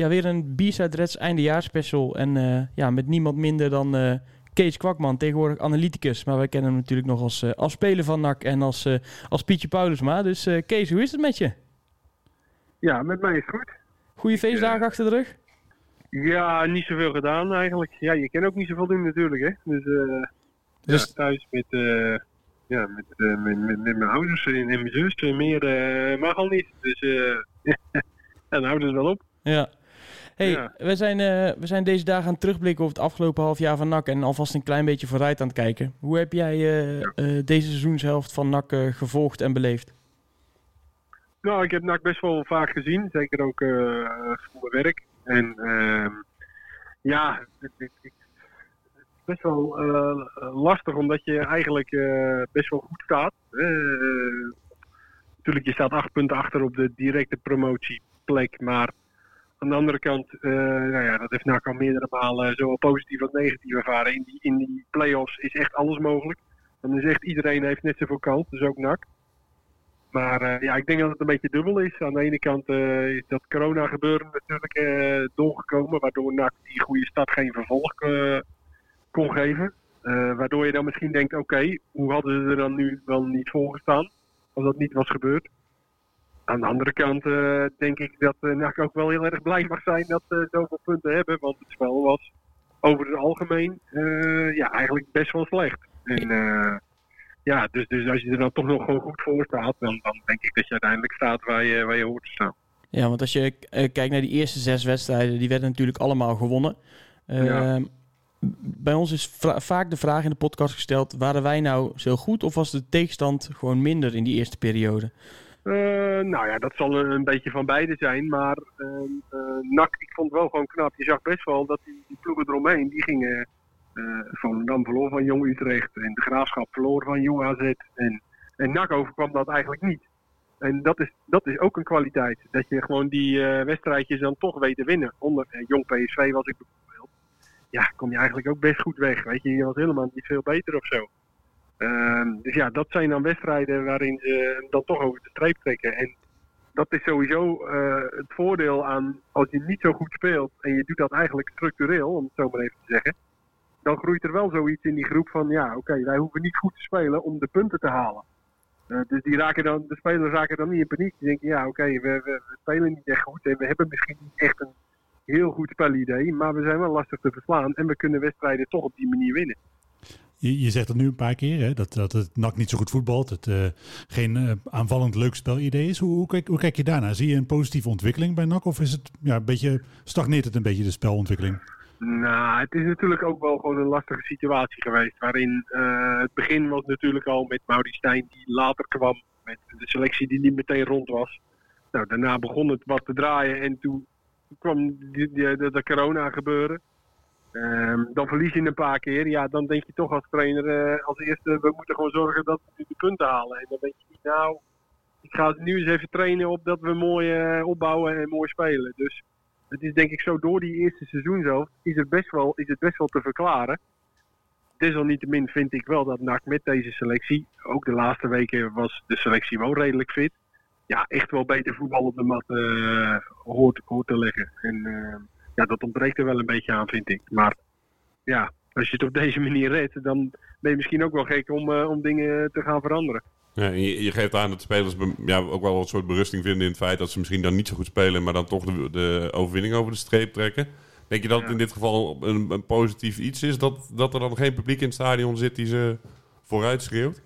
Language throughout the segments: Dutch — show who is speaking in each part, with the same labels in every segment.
Speaker 1: ja, weer een B-Side Reds eindejaarspecial. En uh, ja, met niemand minder dan uh, Kees Kwakman, tegenwoordig analyticus. Maar wij kennen hem natuurlijk nog als, uh, als speler van NAC en als, als Pietje Paulusma. Dus Kees, hoe is het met je?
Speaker 2: Ja, met mij is het goed.
Speaker 1: Goede feestdagen achter de rug?
Speaker 2: Ja, niet zoveel gedaan eigenlijk. Ja, je kan ook niet zoveel doen natuurlijk, hè. Dus, dus... Ja, thuis met ja, met, met, met, met, mijn ouders en, mijn zus. Meer mag al niet. Dus uh, dan houden ze wel op.
Speaker 1: Ja. Hey, we, zijn, we zijn deze dagen aan het terugblikken over het afgelopen half jaar van NAC en alvast een klein beetje vooruit aan het kijken. Hoe heb jij deze seizoenshelft van NAC gevolgd en beleefd?
Speaker 2: Nou, ik heb NAC best wel vaak gezien, zeker ook voor mijn werk. En ehm, ja, ik, ik, best wel lastig, omdat je eigenlijk best wel goed staat. Natuurlijk, je staat acht punten achter op de directe promotieplek. Maar aan de andere kant, nou ja, dat heeft NAC al meerdere malen zowel positief als negatief ervaren. In die, in die play-offs is echt alles mogelijk. Dan is echt iedereen heeft net zoveel kans, dus ook NAC. Maar ja, ik denk dat het een beetje dubbel is. Aan de ene kant is dat corona gebeuren natuurlijk doorgekomen, waardoor NAC die goede start geen vervolg kon geven. Waardoor je dan misschien denkt, oké, hoe hadden ze er dan nu wel niet voor gestaan als dat niet was gebeurd? Aan de andere kant uh, denk ik dat uh, NAC ook wel heel erg blij mag zijn dat ze zoveel punten hebben. Want het spel was over het algemeen ja, eigenlijk best wel slecht. En ja, dus, dus als je er dan toch nog gewoon goed voor staat, dan, dan denk ik dat je uiteindelijk staat waar je, waar je hoort te staan.
Speaker 1: Ja, want als je kijkt naar die eerste zes wedstrijden, die werden natuurlijk allemaal gewonnen. Ja. Ehm, bij ons is vaak de vraag in de podcast gesteld: waren wij nou zo goed of was de tegenstand gewoon minder in die eerste periode?
Speaker 2: Uh, nou ja, dat zal een, beetje van beide zijn. Maar uh, NAC, ik vond het wel gewoon knap. Je zag best wel dat die, die ploegen eromheen, die gingen van dan verloor van Jong Utrecht. En de Graafschap verloor van Jong AZ. En, en NAC overkwam dat eigenlijk niet. En dat is, dat is ook een kwaliteit. Dat je gewoon die wedstrijdjes dan toch weet te winnen. Onder Jong PSV was ik ja, kom je eigenlijk ook best goed weg. Weet je, je was helemaal niet veel beter of zo. Ehm, dus ja, dat zijn dan wedstrijden waarin ze dan toch over de streep trekken. En dat is sowieso uh, het voordeel aan als je niet zo goed speelt en je doet dat eigenlijk structureel, om het zo maar even te zeggen. Dan groeit er wel zoiets in die groep van ja, oké, wij hoeven niet goed te spelen om de punten te halen. Uh, dus die raken dan, de spelers raken dan niet in paniek. Die denken ja, oké, we, we, we, spelen niet echt goed en we hebben misschien niet echt een heel goed spelidee, maar we zijn wel lastig te verslaan en we kunnen wedstrijden toch op die manier winnen.
Speaker 3: Je, je zegt het nu een paar keer, hè, dat, dat het NAC niet zo goed voetbalt, het uh, geen uh, aanvallend leuk spelidee is. Hoe, hoe, kijk, hoe kijk je daarnaar? Zie je een positieve ontwikkeling bij NAC of is het ja, een beetje, stagneert het een beetje de spelontwikkeling?
Speaker 2: Nou, het is natuurlijk ook wel gewoon een lastige situatie geweest. Waarin uh, het begin was natuurlijk al met Mauri Stijn die later kwam. Met de selectie die niet meteen rond was. Nou, daarna begon het wat te draaien en toen kwam die, de, corona gebeuren. Um, dan verlies je een paar keer. Ja, dan denk je toch als trainer uh, als eerste, we moeten gewoon zorgen dat we de punten halen. En dan denk je niet, nou, ik ga nu eens even trainen op dat we mooi uh, opbouwen en mooi spelen. Dus het is denk ik zo door die eerste seizoen zelf, is het best wel, is het best wel te verklaren. Desalniettemin vind ik wel dat NAC met deze selectie, ook de laatste weken was de selectie wel redelijk fit ja, echt wel beter voetbal op de mat uh, hoort, te leggen. En uh, ja, dat ontbreekt er wel een beetje aan, vind ik. Maar ja, als je het op deze manier redt, dan ben je misschien ook wel gek om, uh, om dingen te gaan veranderen.
Speaker 4: Ja, je, je, geeft aan dat spelers ja, ook wel een soort berusting vinden in het feit dat ze misschien dan niet zo goed spelen, maar dan toch de, de overwinning over de streep trekken. Denk je dat het in dit geval een, een, positief iets is? Dat, dat er dan geen publiek in het stadion zit die ze vooruit schreeuwt?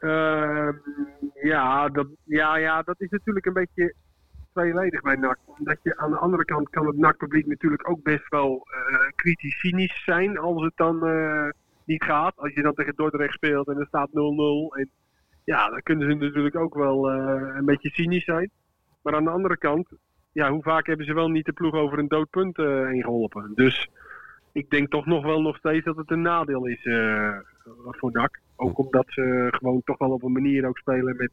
Speaker 2: Uh, ja, dat, ja, ja, dat is natuurlijk een beetje tweeledig bij NAC. Omdat je aan de andere kant kan het NAC-publiek natuurlijk ook best wel uh, kritisch cynisch zijn als het dan uh, niet gaat. Als je dan tegen Dordrecht speelt en er staat 0-0. En ja, dan kunnen ze natuurlijk ook wel uh, een beetje cynisch zijn. Maar aan de andere kant, ja, hoe vaak hebben ze wel niet de ploeg over een doodpunt heen geholpen. Dus ik denk toch nog wel nog steeds dat het een nadeel is voor NAC. Ook omdat ze gewoon toch wel op een manier ook spelen met...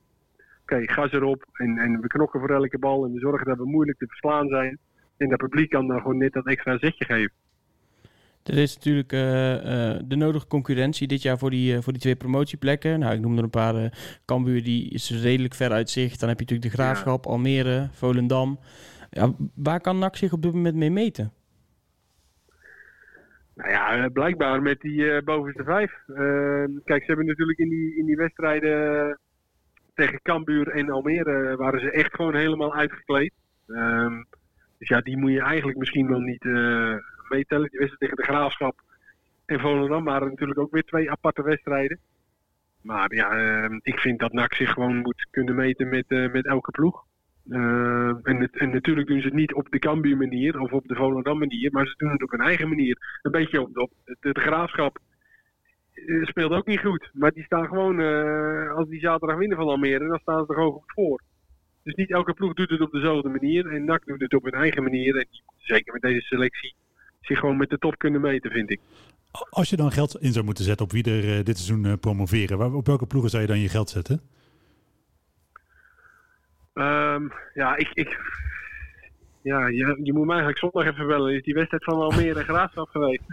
Speaker 2: Oké, gas erop en, en we knokken voor elke bal en we zorgen dat we moeilijk te verslaan zijn. En dat publiek kan dan gewoon net dat extra zetje geven.
Speaker 1: Er is natuurlijk uh, uh, de nodige concurrentie dit jaar voor die, uh, voor die twee promotieplekken. Nou, ik noem er een paar. Cambuur die is redelijk ver uit zicht. Dan heb je natuurlijk de Graafschap, ja. Almere, Volendam. Ja, waar kan NAC zich op dit moment mee meten?
Speaker 2: Nou ja, blijkbaar met die bovenste vijf. kijk, ze hebben natuurlijk in die, in die wedstrijden tegen Cambuur en Almere waren ze echt gewoon helemaal uitgekleed. Um, dus ja, die moet je eigenlijk misschien wel niet uh, meetellen. Die tegen de Graafschap en Volendam waren natuurlijk ook weer twee aparte wedstrijden. Maar ja, uh, ik vind dat NAC zich gewoon moet kunnen meten met, uh, met elke ploeg. Uh, en, en, natuurlijk doen ze het niet op de Cambuur manier of op de Volendam manier, maar ze doen het op hun eigen manier. Een beetje op, op de, de Graafschap speelt ook niet goed. Maar die staan gewoon, als die zaterdag winnen van Almere, dan staan ze er gewoon goed voor. Dus niet elke ploeg doet het op dezelfde manier. En NAC doet het op hun eigen manier. En die zeker met deze selectie zich gewoon met de top kunnen meten, vind ik.
Speaker 3: Als je dan geld in zou moeten zetten op wie er uh, dit seizoen uh, promoveren, waar, op welke ploegen zou je dan je geld zetten?
Speaker 2: Um, ja, ik, ik, ja je, je moet mij eigenlijk zondag even bellen. Is die wedstrijd van Almere en Graafschap geweest?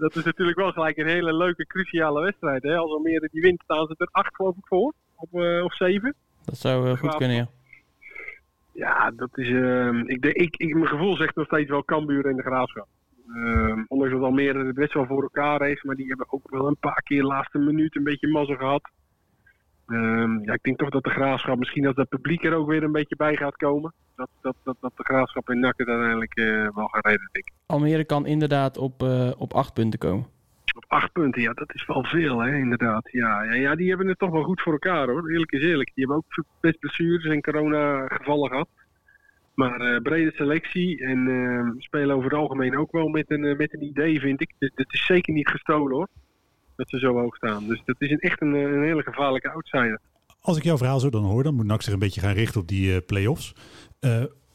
Speaker 2: Dat is natuurlijk wel gelijk een hele leuke, cruciale wedstrijd. Hè? Als Almere die wint, staan ze er acht geloof ik voor. Op, uh, of zeven.
Speaker 1: Dat zou uh, goed kunnen, ja.
Speaker 2: Ja, dat is. Uh, ik, ik, ik, mijn gevoel zegt nog steeds wel Cambuur en de Graafschap. Uh, ondanks dat Almere het best wel voor elkaar heeft, maar die hebben ook wel een paar keer de laatste minuut een beetje mazzel gehad. Uh, ja, ik denk toch dat de Graafschap, misschien als dat publiek er ook weer een beetje bij gaat komen, dat, dat, dat, dat de Graafschap en NAC het uiteindelijk uh, wel gaan redden, denk ik.
Speaker 1: Almere kan inderdaad op, uh, op acht punten komen.
Speaker 2: Op acht punten, ja, dat is wel veel, hè, inderdaad. Ja, ja, ja, die hebben het toch wel goed voor elkaar, hoor. Eerlijk is eerlijk. Die hebben ook best blessures en corona-gevallen gehad. Maar uh, brede selectie en uh, spelen over het algemeen ook wel met een, met een idee, vind ik. Het, het, is zeker niet gestolen, hoor. Dat ze zo hoog staan. Dus dat is een, echt een, een hele gevaarlijke outsider.
Speaker 3: Als ik jouw verhaal zo dan hoor, dan moet NAC zich een beetje gaan richten op die play-offs.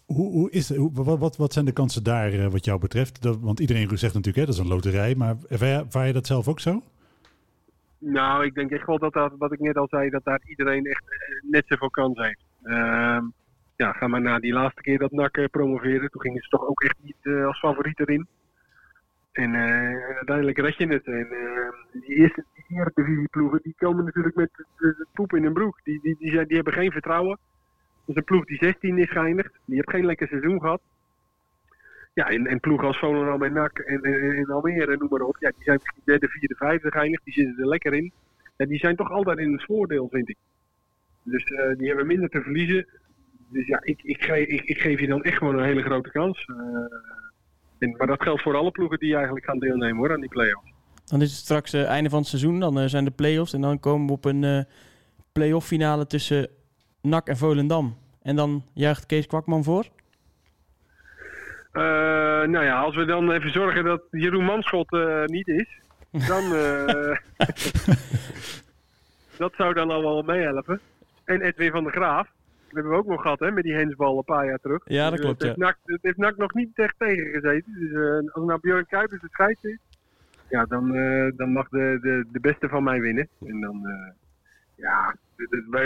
Speaker 3: Hoe, hoe is hoe, wat, wat, wat, zijn de kansen daar uh, wat jou betreft? Dat, want iedereen zegt natuurlijk, hè, dat is een loterij. Maar ervaar je dat zelf ook zo?
Speaker 2: Nou, ik denk echt wel dat, dat wat ik net al zei, dat daar iedereen echt net zoveel kans heeft. Uh, ja, ga maar na die laatste keer dat NAC promoveerde. Toen gingen ze toch ook echt niet als favoriet erin. En uiteindelijk red je het. En die eerste die divisie ploegen, die komen natuurlijk met de poep in hun broek. Die, die, die, die, die hebben geen vertrouwen. Is een ploeg die 16 is geëindigd. Die heeft geen lekker seizoen gehad. Ja, en, en ploegen als Volendam en NAC en, en, en Almere, noem maar op. Ja, die zijn misschien derde, vierde, vijfde geëindigd. Die zitten er lekker in. Ja, die zijn toch altijd in het voordeel, vind ik. Dus uh, die hebben minder te verliezen. Dus ja, ik, ik, geef, ik, ik geef je dan echt gewoon een hele grote kans. En, maar dat geldt voor alle ploegen die eigenlijk gaan deelnemen hoor, aan die play-offs.
Speaker 1: Dan is het straks uh, einde van het seizoen. Dan uh, zijn de play-offs. En dan komen we op een play-off finale tussen NAC en Volendam. En dan juicht Kees Kwakman voor?
Speaker 2: Uh, nou ja, als we dan even zorgen dat Jeroen Manschot uh, niet is, dan. Uh, dat zou dan al wel meehelpen. En Edwin van der Graaf. Dat hebben we ook nog gehad hè, met die hensbal een paar jaar terug.
Speaker 1: Ja, dat klopt.
Speaker 2: Dus, het, heeft ja. NAC, het heeft NAC nog niet echt tegen gezeten. Dus als nou Björn Kuipers het scheids is, ja, dan, dan mag de, de, de beste van mij winnen. En dan, ja,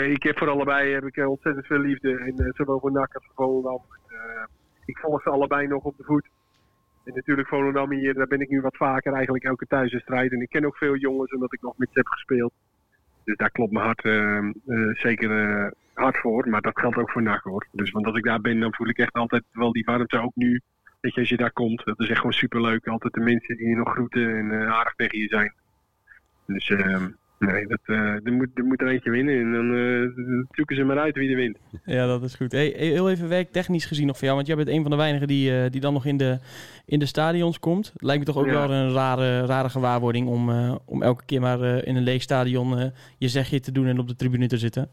Speaker 2: ik heb voor allebei heb ik ontzettend veel liefde. En zowel voor NAC als voor Volendam. Uh, ik volg ze allebei nog op de voet. En natuurlijk Volendam hier, daar ben ik nu wat vaker eigenlijk elke thuiswedstrijd. En ik ken ook veel jongens omdat ik nog met ze heb gespeeld. Dus daar klopt mijn hart uh, uh, zeker hard voor. Maar dat geldt ook voor NAC hoor. Dus want als ik daar ben, dan voel ik echt altijd wel die warmte ook nu. Weet je, als je daar komt, dat is echt gewoon superleuk. Altijd de mensen die je nog groeten en aardig tegen je zijn. Dus ehm, Nee, dat, uh, er, moet, er moet er eentje winnen en dan uh, zoeken ze maar uit wie er wint.
Speaker 1: Ja, dat is goed. Hey, heel even werktechnisch gezien nog voor jou, want jij bent een van de weinigen die, uh, die dan nog in de, in de stadions komt. Lijkt me toch ook ja. wel een rare, rare gewaarwording om, om elke keer maar in een leeg stadion je zegje te doen en op de tribune te zitten.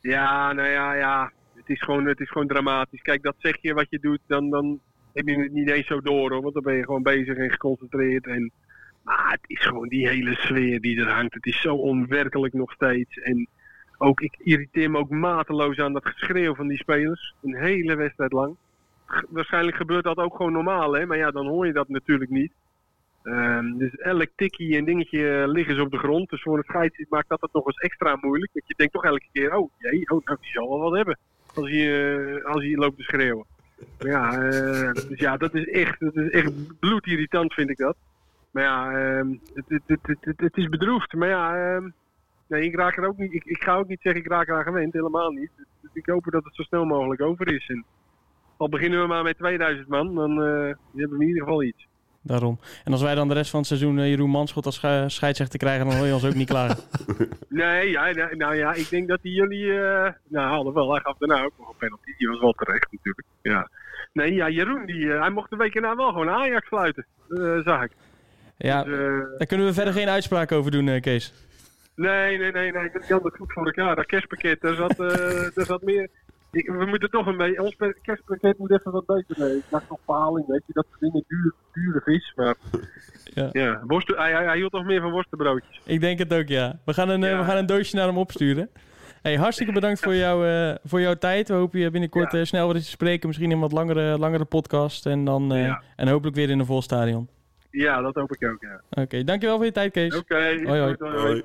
Speaker 2: Ja, nou ja, ja. Het is gewoon, het is gewoon dramatisch. Kijk, dat zeg je wat je doet, dan, dan heb je het niet eens zo door hoor. Want dan ben je gewoon bezig en geconcentreerd en maar het is gewoon die hele sfeer die er hangt. Het is zo onwerkelijk nog steeds. En ook, ik irriteer me ook mateloos aan dat geschreeuw van die spelers. Een hele wedstrijd lang. Waarschijnlijk gebeurt dat ook gewoon normaal, hè? maar ja, dan hoor je dat natuurlijk niet. Um, dus elk tikkie en dingetje liggen ze op de grond. Dus voor een scheidsrechter maakt dat het nog eens extra moeilijk. Want je denkt toch elke keer, oh jee, oh, nou, die zal wel wat hebben. Als hij, uh, als hij loopt te schreeuwen. Ja, uh, dus ja, dat is echt, dat is echt bloedirritant vind ik dat. Maar ja, um, het, het, het, het, is bedroefd. Maar ja, um, nee, ik raak er ook niet. Ik, ik ga ook niet zeggen ik raak eraan gewend, helemaal niet. Dus ik hoop dat het zo snel mogelijk over is. En al beginnen we maar met 2000 man, dan uh, hebben we in ieder geval iets.
Speaker 1: Daarom. En als wij dan de rest van het seizoen uh, Jeroen Manschot als scheidsrechter krijgen, dan hoor je ons ook niet klaar.
Speaker 2: nee, ja, nou ja, ik denk dat die jullie... Uh, nou, wel, hij gaf daarna ook nog een penalty. Die was wel terecht natuurlijk. Ja. Nee, ja, Jeroen, die, hij mocht de week erna wel gewoon Ajax fluiten, zag ik.
Speaker 1: Ja, dus, daar kunnen we verder geen uitspraak over doen, Kees.
Speaker 2: Nee, nee, nee, nee. Dat het goed voor elkaar. Dat kerstpakket, daar zat, daar zat meer we moeten toch een beetje. Ons kerstpakket moet even wat beter mee. Ik dacht nog paling, weet je, dat dingen duur, vis. Maar ja, ja worst, hij, hij, hij, hield nog meer van worstenbroodjes.
Speaker 1: Ik denk het ook, ja. We gaan een, eh, we gaan een doosje naar hem opsturen. Hey, hartstikke bedankt voor, jou, uh, voor jouw tijd. We hopen je binnenkort uh, snel weer te spreken. Misschien in een wat langere, langere podcast. En, dan, uh, en hopelijk weer in een vol stadion.
Speaker 2: Ja, dat hoop ik ook, ja.
Speaker 1: Oké, okay, dankjewel voor je tijd, Kees.
Speaker 2: Oké, okay, hoi, hoi. hoi.